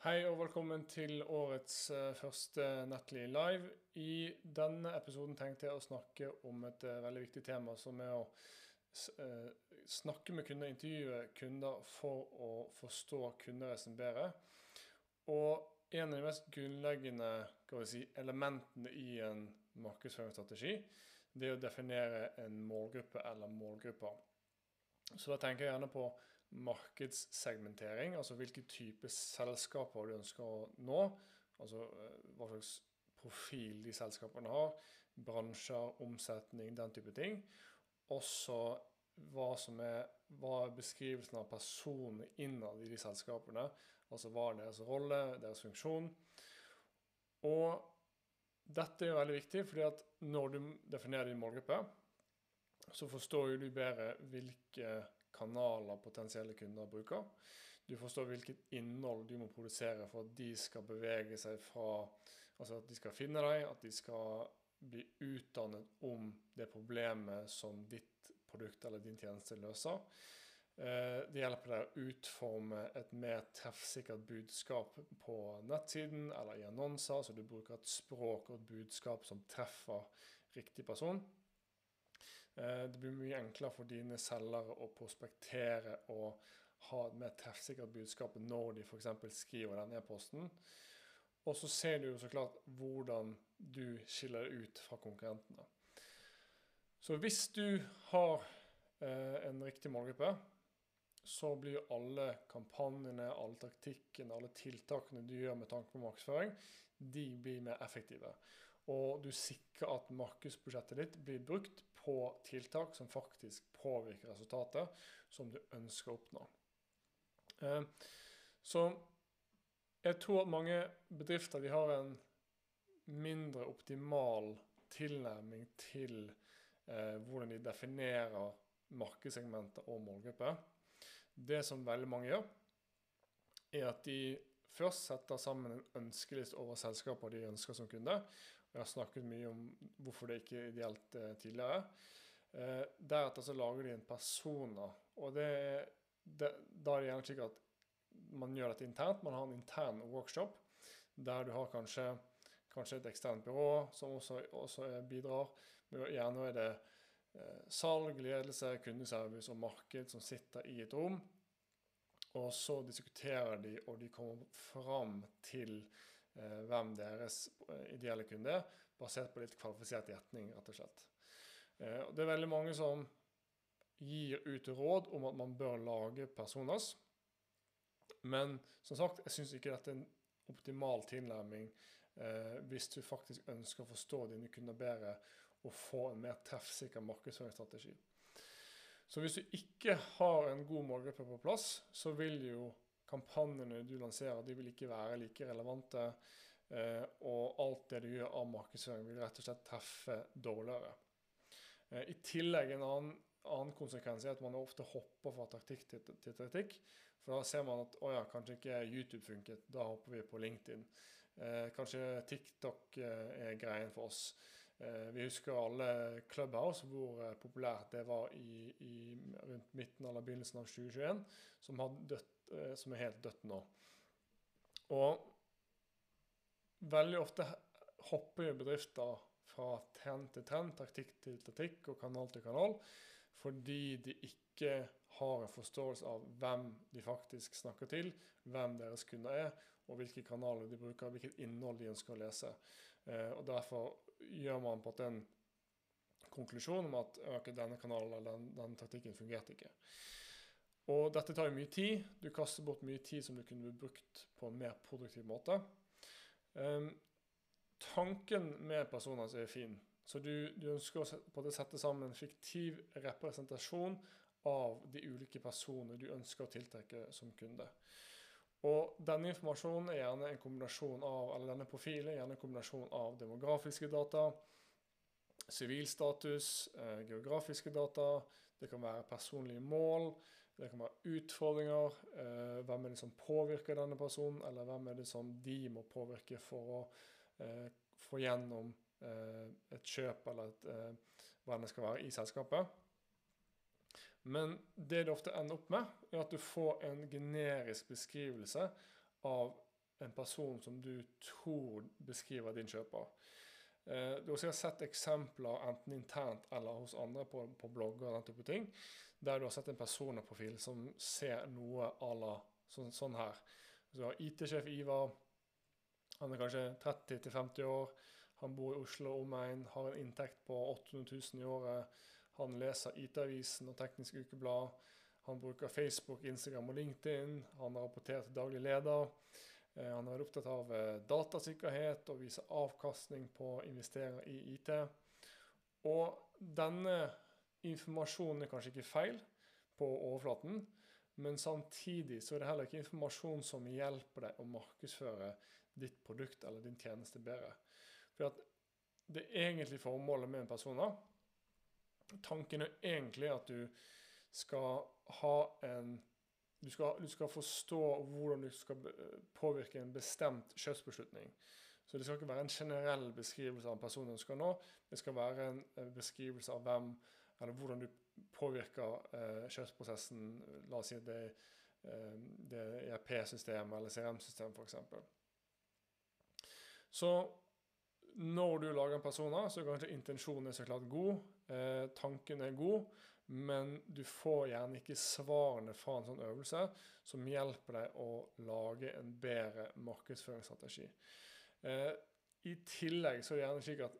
Hei og velkommen til årets uh, første Nettly Live. I denne episoden tenkte jeg å snakke om et uh, veldig viktig tema, som er å uh, snakke med kunder, intervjue kunder for å forstå kundereisen bedre. Og en av de mest grunnleggende si, elementene i en markedsføringsstrategi, det er å definere en målgruppe eller målgrupper. Så da tenker jeg gjerne på markedssegmentering, altså hvilke type selskaper du ønsker å nå. Altså eh, hva slags profil de selskapene har, bransjer, omsetning, den type ting. Også hva som er, hva er beskrivelsen av personene innad i de selskapene. Altså hva er deres rolle, deres funksjon. Og dette er veldig viktig, fordi at når du definerer din målgruppe, så forstår du bedre hvilke kanaler potensielle kunder bruker. Du forstår hvilket innhold du må produsere for at de skal bevege seg fra Altså at de skal finne deg, at de skal bli utdannet om det problemet som ditt produkt eller din tjeneste løser. Eh, det hjelper deg å utforme et mer treffsikkert budskap på nettsiden eller i annonser, så du bruker et språk og et budskap som treffer riktig person. Eh, det blir mye enklere for dine selgere å prospektere og ha et mer treffsikkert budskap når de f.eks. skriver den e-posten. Og så ser du jo så klart hvordan du skiller deg ut fra konkurrentene. Så hvis du har eh, en riktig målgruppe, så blir alle kampanjene, alle taktikkene, alle tiltakene du gjør med tanke på markedsføring, de blir mer effektive. Og du sikrer at markedsbudsjettet ditt blir brukt på tiltak som faktisk påvirker resultatet som du ønsker å oppnå. Eh, så jeg tror at mange bedrifter de har en mindre optimal tilnærming til eh, hvordan de definerer markedssegmenter og målgrupper. Det som veldig mange gjør, er at de først setter sammen en ønskeliste over selskaper de ønsker som kunde. Jeg har snakket mye om hvorfor det ikke er ideelt eh, tidligere. Eh, deretter så lager de en persona. og det, det, Da er det gjerne slik at man gjør dette internt. Man har en intern workshop der du har kanskje, kanskje et eksternt byrå som også, også bidrar. Gjerne er det eh, salg, ledelse, kundeservice og marked som sitter i et rom. Og så diskuterer de, og de kommer fram til hvem deres eh, ideelle kunde er, basert på litt kvalifisert gjetning, rett og slett. Eh, det er veldig mange som gir ut råd om at man bør lage personas. Men som sagt, jeg syns ikke dette er en optimal tilnærming eh, hvis du faktisk ønsker å forstå dine kunder bedre og få en mer treffsikker markedsføringsstrategi. Så hvis du ikke har en god målgruppe på plass, så vil jo kampanjene du lanserer, de vil ikke være like relevante. Eh, og alt det du gjør av markedsføring, vil rett og slett treffe dårligere. Eh, I tillegg en annen, annen, konsekvens er at man ofte hopper fra taktikk til, til taktikk. For da ser man at å ja, kanskje ikke YouTube funket, da hopper vi på LinkedIn. Eh, kanskje TikTok er greien for oss. Vi husker alle Clubhouse, hvor populært det var i, i rundt midten eller begynnelsen av 2021, som dødt Eh, som er helt dødt nå. Og veldig ofte hopper jo bedrifter fra trend til trend, taktikk til taktikk og kanal til kanal, fordi de ikke har en forståelse av hvem de faktisk snakker til, hvem deres kunder er, og hvilke kanaler de bruker, hvilket innhold de ønsker å lese. Eh, og Derfor gjør man på en konklusjon om at okay, denne kanalen eller den, den taktikken fungerte ikke. Og dette tar jo mye tid. Du kaster bort mye tid som du kunne brukt på en mer produktiv måte. Um, tanken med personer er fin. Så du, du ønsker å på det sette sammen en fiktiv representasjon av de ulike personene du ønsker å tiltrekke som kunde. Og denne informasjonen er gjerne en kombinasjon av, eller denne profilen er gjerne en kombinasjon av demografiske data, sivilstatus, eh, geografiske data, det kan være personlige mål, det kan være utfordringer. Eh, hvem er det som påvirker denne personen, eller hvem er det som de må påvirke for å eh, få gjennom eh, et kjøp, eller et, eh, hva det skal være i selskapet. Men det det ofte ender opp med, er at du får en generisk beskrivelse av en person som du tror beskriver din kjøper. Eh, du har sikkert sett eksempler enten internt eller hos andre på, på blogger og den type ting, der du har sett en personprofil som ser noe à la sånn, sånn her. Så har IT-sjef Ivar. Han er kanskje 30-50 år. Han bor i Oslo og omegn, har en inntekt på 800 000 i året. Han leser IT-avisen og Teknisk Ukeblad. Han bruker Facebook, Instagram og LinkedIn. Han har rapportert til daglig leder. Eh, han har vært opptatt av eh, datasikkerhet og viser avkastning på investeringer i IT. Og denne informasjonen er kanskje ikke feil på overflaten, men samtidig så er det heller ikke informasjon som hjelper deg å markedsføre ditt produkt eller din tjeneste bedre. For det egentlige formålet med en person Tanken er egentlig at du skal ha en du skal, du skal, forstå hvordan du skal påvirke en bestemt kjøpsbeslutning. Så det skal ikke være en generell beskrivelse av en person du skal nå. Det skal være en beskrivelse av hvem, eller hvordan du påvirker eh, kjøpsprosessen. La oss si det, eh, det er ERP-systemet eller CRM-systemet f.eks. Så når du lager en persona, så er kanskje intensjonen så klart god. Eh, tanken er god. Men du får gjerne ikke svarene fra en sånn øvelse som hjelper deg å lage en bedre markedsføringsstrategi. Eh, I tillegg så er det gjerne slik at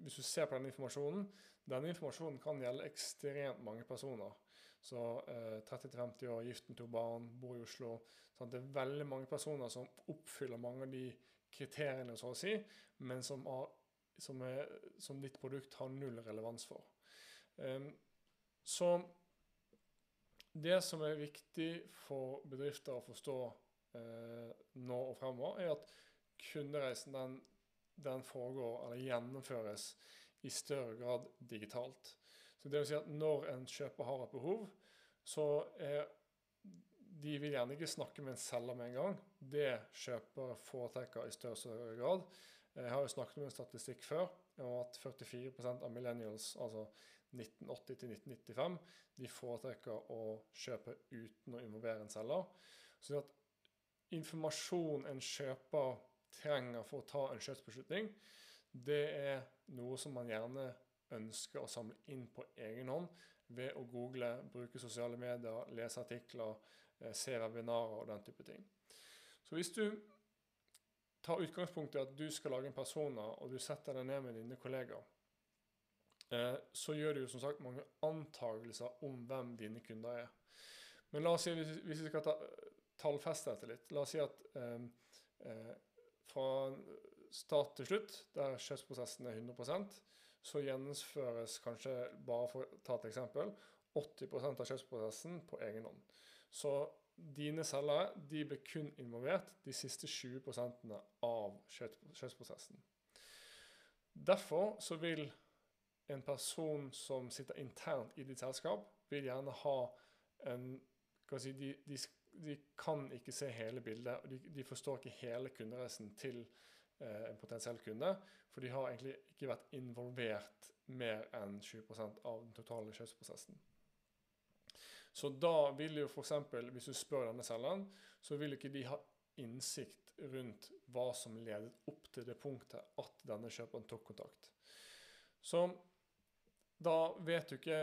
hvis du ser på denne informasjonen Denne informasjonen kan gjelde ekstremt mange personer. Så eh, 30-50 år, gift med to barn, bor i Oslo. Sånn det er veldig mange personer som oppfyller mange av de kriteriene, så å si, men som, har, som, er, som ditt produkt har null relevans for. Um, så det som er viktig for bedrifter å forstå eh, nå og fremover, er at kundereisen den, den, foregår eller gjennomføres i større grad digitalt. Så det vil si at Når en kjøper har et behov, så er de vil gjerne ikke snakke med en selger med en gang. Det kjøpere foretrekker i større grad. Jeg har jo snakket om en statistikk før om at 44% av millennials, altså 1980 til 1995, de foretrekker å kjøpe uten å involvere en selger. Så at informasjon en kjøper trenger for å ta en kjøpsbeslutning, det er noe som man gjerne ønsker å samle inn på egen hånd ved å google, bruke sosiale medier, lese artikler, eh, se webinarer og den type ting. Så hvis du tar utgangspunkt i at du skal lage en persona, og du setter deg ned med dine kollegaer, Eh, så gjør du jo som sagt mange antagelser om hvem dine kunder er. Men la oss si, hvis, vi skal ta, tallfeste dette litt La oss si at eh, eh, fra start til slutt, der kjøpsprosessen er 100% så gjennomføres kanskje, bare for å ta et eksempel, 80% av kjøpsprosessen på egen hånd. Så dine selgere de blir kun involvert de siste 20% av kjøttprosessen. Derfor så vil en person som sitter internt i ditt selskap, vil gjerne ha en si, de, de, de, kan ikke se hele bildet. og De, de forstår ikke hele kundereisen til eh, en potensiell kunde. For de har egentlig ikke vært involvert mer enn 20% av den totale kjøpsprosessen. Så da vil jo f.eks. hvis du spør denne selgeren, så vil ikke de ha innsikt rundt hva som ledet opp til det punktet at denne kjøperen tok kontakt. Så da vet du ikke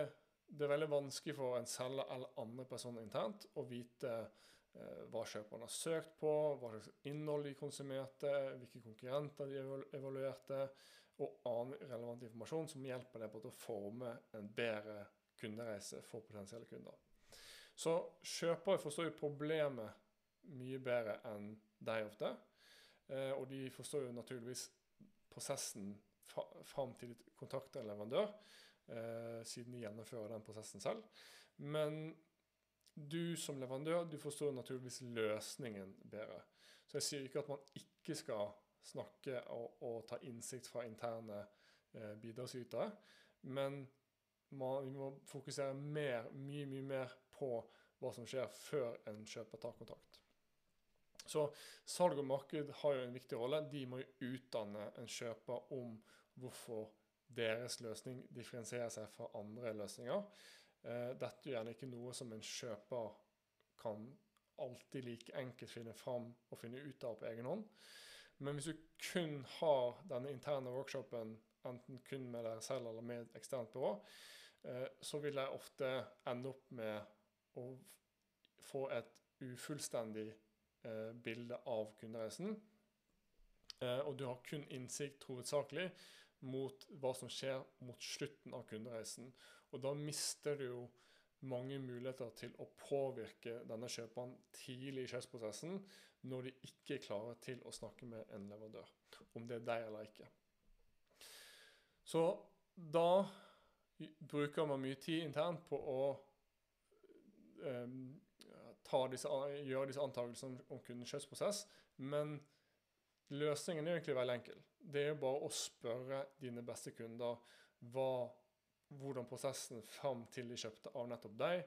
Det er veldig vanskelig for en selger eller andre personer internt å vite eh, hva kjøperen har søkt på, hva slags innhold de konsumerte, hvilke konkurrenter de evaluerte, og annen relevant informasjon som hjelper deg på å forme en bedre kundereise for potensielle kunder. Så kjøpere forstår jo problemet mye bedre enn deg ofte. Eh, og de forstår jo naturligvis prosessen fram til de kontakter en leverandør eh, siden de gjennomfører den prosessen selv. Men du som leverandør du forstår naturligvis løsningen bedre. Så jeg sier ikke at man ikke skal snakke og, og ta innsikt fra interne eh, bidragsytere, men man, vi må fokusere mer, mye, mye mer på hva som skjer før en kjøper tar kontakt. Så salg og marked har jo en viktig rolle. De må jo utdanne en kjøper om hvorfor deres løsning differensierer seg fra andre løsninger. Eh, dette er gjerne ikke noe som en kjøper kan alltid like enkelt finne fram og finne ut av på egen hånd. Men hvis du kun har denne interne workshopen, enten kun med deg selv eller med eksternt byrå, eh, så vil jeg ofte ende opp med å få et ufullstendig eh, bilde av kundereisen. Eh, og du har kun innsikt hovedsakelig mot hva som skjer mot slutten av kundereisen. Og da mister du jo mange muligheter til å påvirke denne kjøperen tidlig i kjøpsprosessen når de ikke er klare til å snakke med en leverandør, om det er deg eller ikke. Så da bruker man mye tid internt på å disse, gjøre disse antakelsene om kundens kjøpsprosess, men løsningen er egentlig veldig enkel. Det er bare å spørre dine beste kunder hva hvordan prosessen fram til de kjøpte av nettopp deg,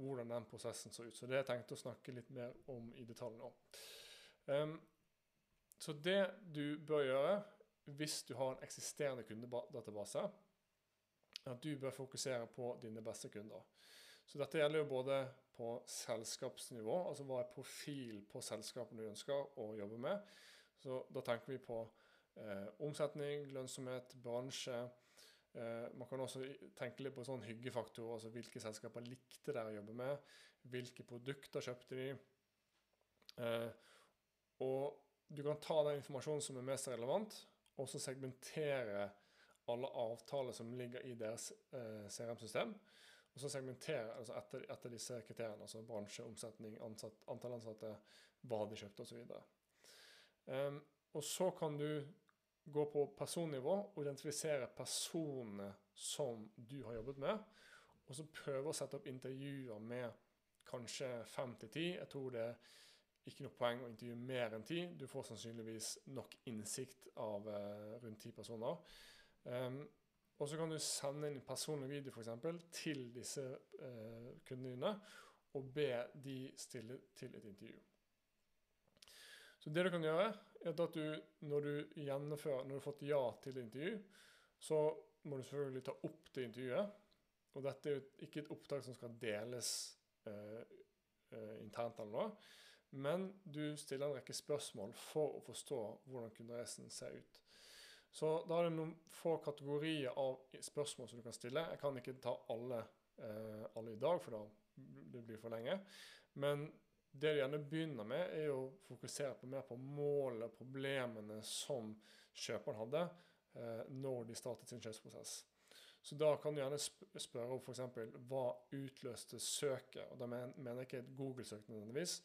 hvordan den prosessen så ut. Så det jeg tenkt å snakke litt mer om i detalj nå. Um, så det du bør gjøre hvis du har en eksisterende kundedatabase, er at du bør fokusere på dine beste kunder. Så dette gjelder jo både på selskapsnivå, altså hva er profil på selskapene du ønsker å jobbe med. Så da tenker vi på eh, omsetning, lønnsomhet, bransje, Eh, man kan også tenke litt på sånn hyggefaktor, altså hvilke selskaper likte dere å jobbe med, hvilke produkter kjøpte de. Eh, og du kan ta den informasjonen som er mest relevant, og så segmentere alle avtaler som ligger i deres eh, CRM-system. Og så segmentere altså etter, etter, disse kriteriene, altså bransje, omsetning, ansatt, antall ansatte, hva de kjøpte osv. Um, og så kan du gå på personnivå og identifisere personene som du har jobbet med. Og så prøve å sette opp intervjuer med kanskje fem til ti. Jeg tror det er ikke noe poeng å intervjue mer enn ti. Du får sannsynligvis nok innsikt av uh, rundt ti personer. Um, og så kan du sende inn personlig video for eksempel, til disse eh, kundene dine og be de stille til et intervju. Så det du kan gjøre, er at du, når du gjennomfører, når du har fått ja til intervju, så må du selvfølgelig ta opp det intervjuet. Og dette er jo ikke et opptak som skal deles eh, uh, internt eller noe. Men du stiller en rekke spørsmål for å forstå hvordan kundereisen ser ut. Så da er det noen få kategorier av spørsmål som du kan stille. Jeg kan ikke ta alle, eh, alle i dag, for da det blir for lenge. Men det du gjerne begynner med, er å fokusere på mer på målet, problemene som kjøperen hadde eh, når de startet sin kjøpsprosess. Så da kan du gjerne spørre om f.eks. hva utløste søket? Og Da mener jeg ikke et Google-søk nødvendigvis,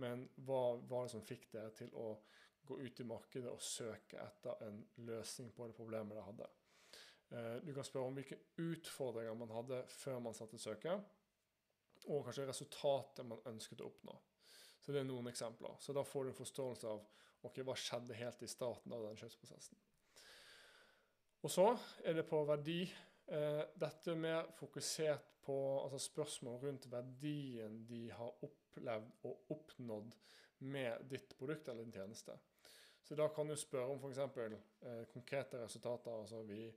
men hva var det som fikk dere til å gå ut i markedet og søke etter en løsning på det problemet de hadde? Eh, du kan spørre om hvilke utfordringer man hadde før man satte søket, og kanskje resultatet man ønsket å oppnå. Så det er noen eksempler. Så da får du en forståelse av ok, hva skjedde helt i starten av den kjøpsprosessen. Og så er det på verdi. Eh, dette er mer fokusert på altså spørsmål rundt verdien de har opplevd og oppnådd med ditt produkt eller din tjeneste. Så da kan du spørre om f.eks. Eh, konkrete resultater. altså vi,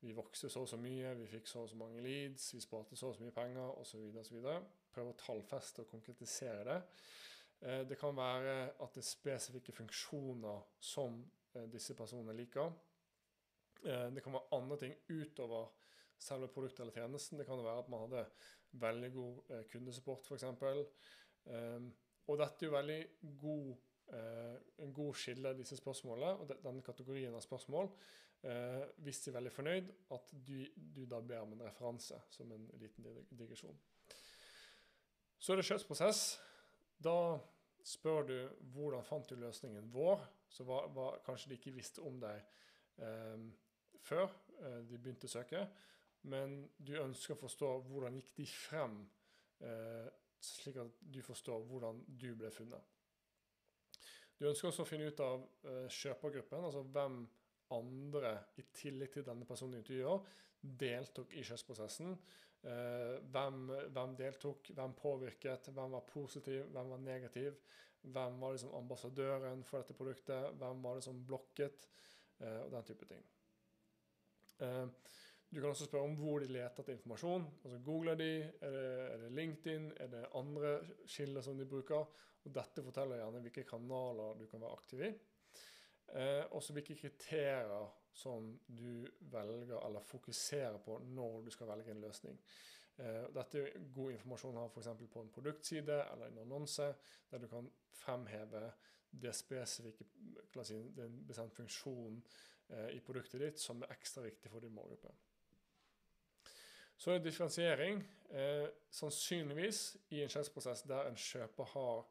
vi vokste så og så mye, vi fikk så og så mange leads, vi sparte så og så mye penger osv. Prøve å tallfeste og konkretisere det. Eh, det kan være at det er spesifikke funksjoner som eh, disse personene liker. Eh, det kan være andre ting utover selve produktet eller tjenesten. Det kan være at man hadde veldig god kundesupport, f.eks. Og dette er jo veldig god, en god skille, disse spørsmålene, og denne kategorien av spørsmål. Hvis de er veldig fornøyd, at du, du da ber om en referanse som en liten digresjon. Så er det kjøpsprosess. Da spør du hvordan fant du løsningen vår, så hva, hva kanskje de ikke visste om deg eh, før eh, de begynte å søke. Men du ønsker å forstå hvordan gikk de frem, eh, slik at du forstår hvordan du ble funnet. Du ønsker også å finne ut av uh, kjøpergruppen, altså hvem andre, i tillegg til denne personen du intervjuer, deltok i kjøpsprosessen. Uh, hvem, hvem, deltok, hvem påvirket, hvem var positiv, hvem var negativ? Hvem var liksom ambassadøren for dette produktet? Hvem var det som blokket? Uh, og den type ting. Eh, Du kan også spørre om hvor de leter etter informasjon. Altså Googler de, er det, er det LinkedIn, er det andre kilder som de bruker? Og Dette forteller gjerne hvilke kanaler du kan være aktiv i. Eh, også hvilke kriterier som du velger eller fokuserer på når du skal velge en løsning. Eh, dette er god informasjon å ha f.eks. på en produktside eller en annonse, der du kan fremheve det spesifikke, si, den bestemte funksjonen eh, i produktet ditt som er ekstra viktig for din målgruppe. Så er differensiering. Eh, sannsynligvis i en kjøpsprosess der en kjøper har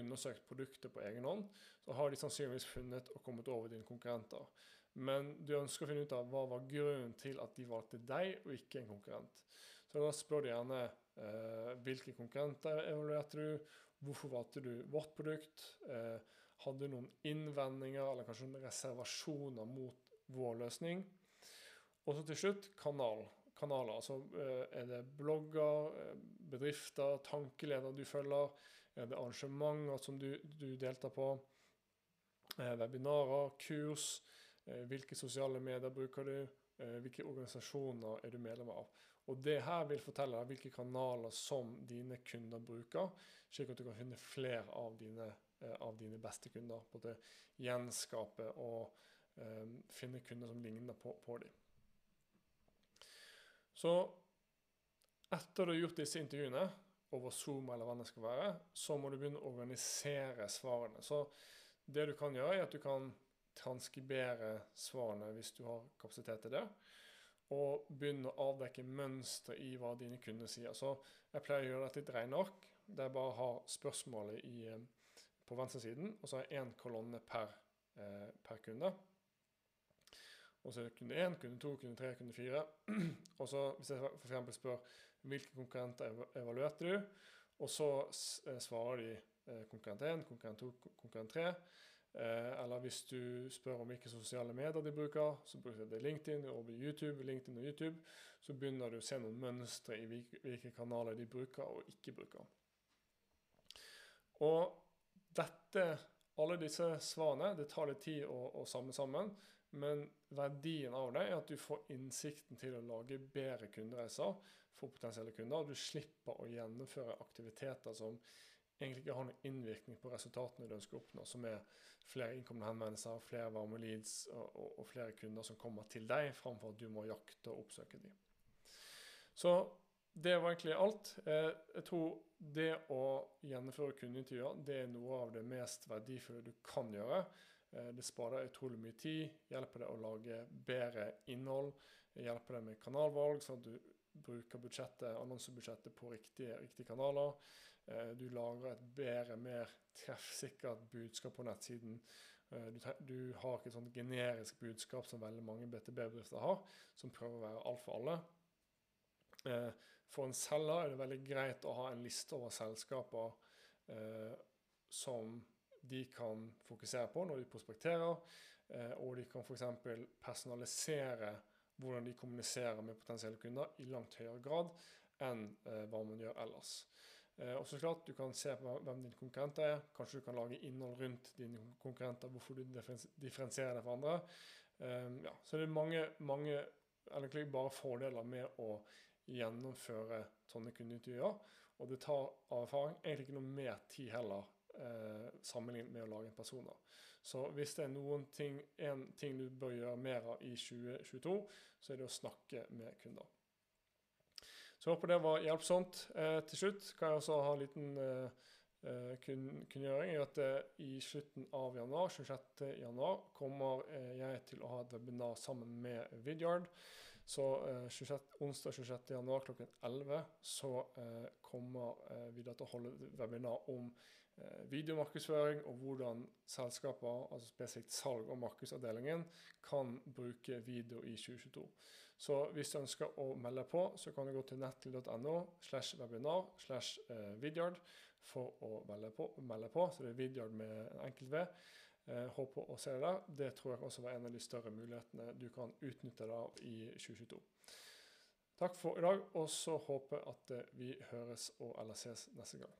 undersøkt produktet på egen hånd, så har de sannsynligvis funnet og kommet over dine konkurrenter. Men du ønsker å finne ut av hva var grunnen til at de valgte deg og ikke en konkurrent. Så da spør du gjerne eh, hvilke konkurrenter evaluerte du, hvorfor valgte du vårt produkt, eh, hadde du noen innvendinger eller kanskje noen reservasjoner mot vår løsning. Og så til slutt kanal. Kanaler. Altså eh, er det blogger, eh, bedrifter, tankeleder du følger? Er det arrangementer som du, du deltar på? Eh, webinarer, kurs? Hvilke sosiale medier bruker du? Hvilke organisasjoner er du medlem av? Og Det her vil fortelle deg hvilke kanaler som dine kunder bruker, slik at du kan finne flere av dine, av dine beste kunder. Både Gjenskape og um, finne kunder som ligner på, på dem. Så etter du har gjort disse intervjuene, over Zoom eller hva det skal være, så må du begynne å organisere svarene. Så det du kan gjøre, er at du kan transkribere svarene hvis du har kapasitet til det. Og begynne å avdekke mønster i hva dine kunder sier. Så jeg pleier å gjøre dette i et regneark, der jeg bare har spørsmålet i, eh, på venstresiden, og så har jeg én kolonne per, eh, per kunde. Og så er det kunde 1, kunde 2, kunde 3, kunde 4. og så hvis jeg f.eks. spør hvilke konkurrenter evaluerte du, og så eh, svarer de eh, konkurrent 1, konkurrent 2, konkurrent 3. Eh, eller hvis du spør om hvilke sosiale medier de bruker, så bruker de LinkedIn og YouTube, LinkedIn og YouTube, så begynner du å se noen mønstre i hvilke kanaler de bruker og ikke bruker. Og dette, alle disse svarene, det tar litt tid å, å samle sammen. Men verdien av det er at du får innsikten til å lage bedre kundereiser for potensielle kunder. og Du slipper å gjennomføre aktiviteter som egentlig ikke har noen innvirkning på resultatene du ønsker å oppnå, som er flere innkomne henvendelser, flere varme leads og, og, og, flere kunder som kommer til deg, framfor at du må jakte og oppsøke dem. Så det var egentlig alt. Eh, jeg tror det å gjennomføre kundeintervjuer det er noe av det mest verdifulle du kan gjøre. Eh, det sparer utrolig mye tid, hjelper deg å lage bedre innhold, hjelper deg med kanalvalg, sånn at du bruker budsjettet, annonsebudsjettet på riktige, riktige kanaler. Eh, du lager et bedre, mer treffsikkert budskap på nettsiden. Eh, du, du har ikke et sånt generisk budskap som veldig mange BTB-bedrifter har, som prøver å være alt for alle. For en selger er det veldig greit å ha en liste over selskaper som de kan fokusere på når de prospekterer, eh, og de kan f.eks. personalisere hvordan de kommuniserer med potensielle kunder i langt høyere grad enn eh, hva man gjør ellers. Eh, og så klart, Du kan se på hvem dine konkurrenter er. Kanskje du kan lage innhold rundt dine konkurrenter, hvorfor du differensierer deg fra andre. Ja, så det er mange, mange eller bare fordeler med å gjennomføre sånne kundeintervjuer. Og det tar av erfaring egentlig ikke noe mer tid heller eh, sammenlignet med å lage en persona. Så hvis det er noen ting, en ting du bør gjøre mer av i 2022, så er det å snakke med kunder. Så jeg håper det var hjelpsomt. Eh, til slutt kan jeg også ha en liten eh, eh kun, kunngjøring. at eh, I slutten av januar, 26. januar, kommer eh, jeg til å ha et webinar sammen med Vidyard. Så 26, onsdag 26. januar klokken 11 så kommer vi til å holde et webinar om Eh, videomarkedsføring og hvordan selskaper, altså spesifikt salg- og markedsavdelingen, kan bruke video i 2022. Så hvis du ønsker å melde på, så kan du gå til nettil.no slash webinar slash eh, vidyard for å melde på, melde på. Så det er vidyard med en enkelt V. Eh, håper å se deg der. Det tror jeg også var en av de større mulighetene du kan utnytte da i 2022. Takk for i dag, og så håper jeg at vi høres og eller ses neste gang.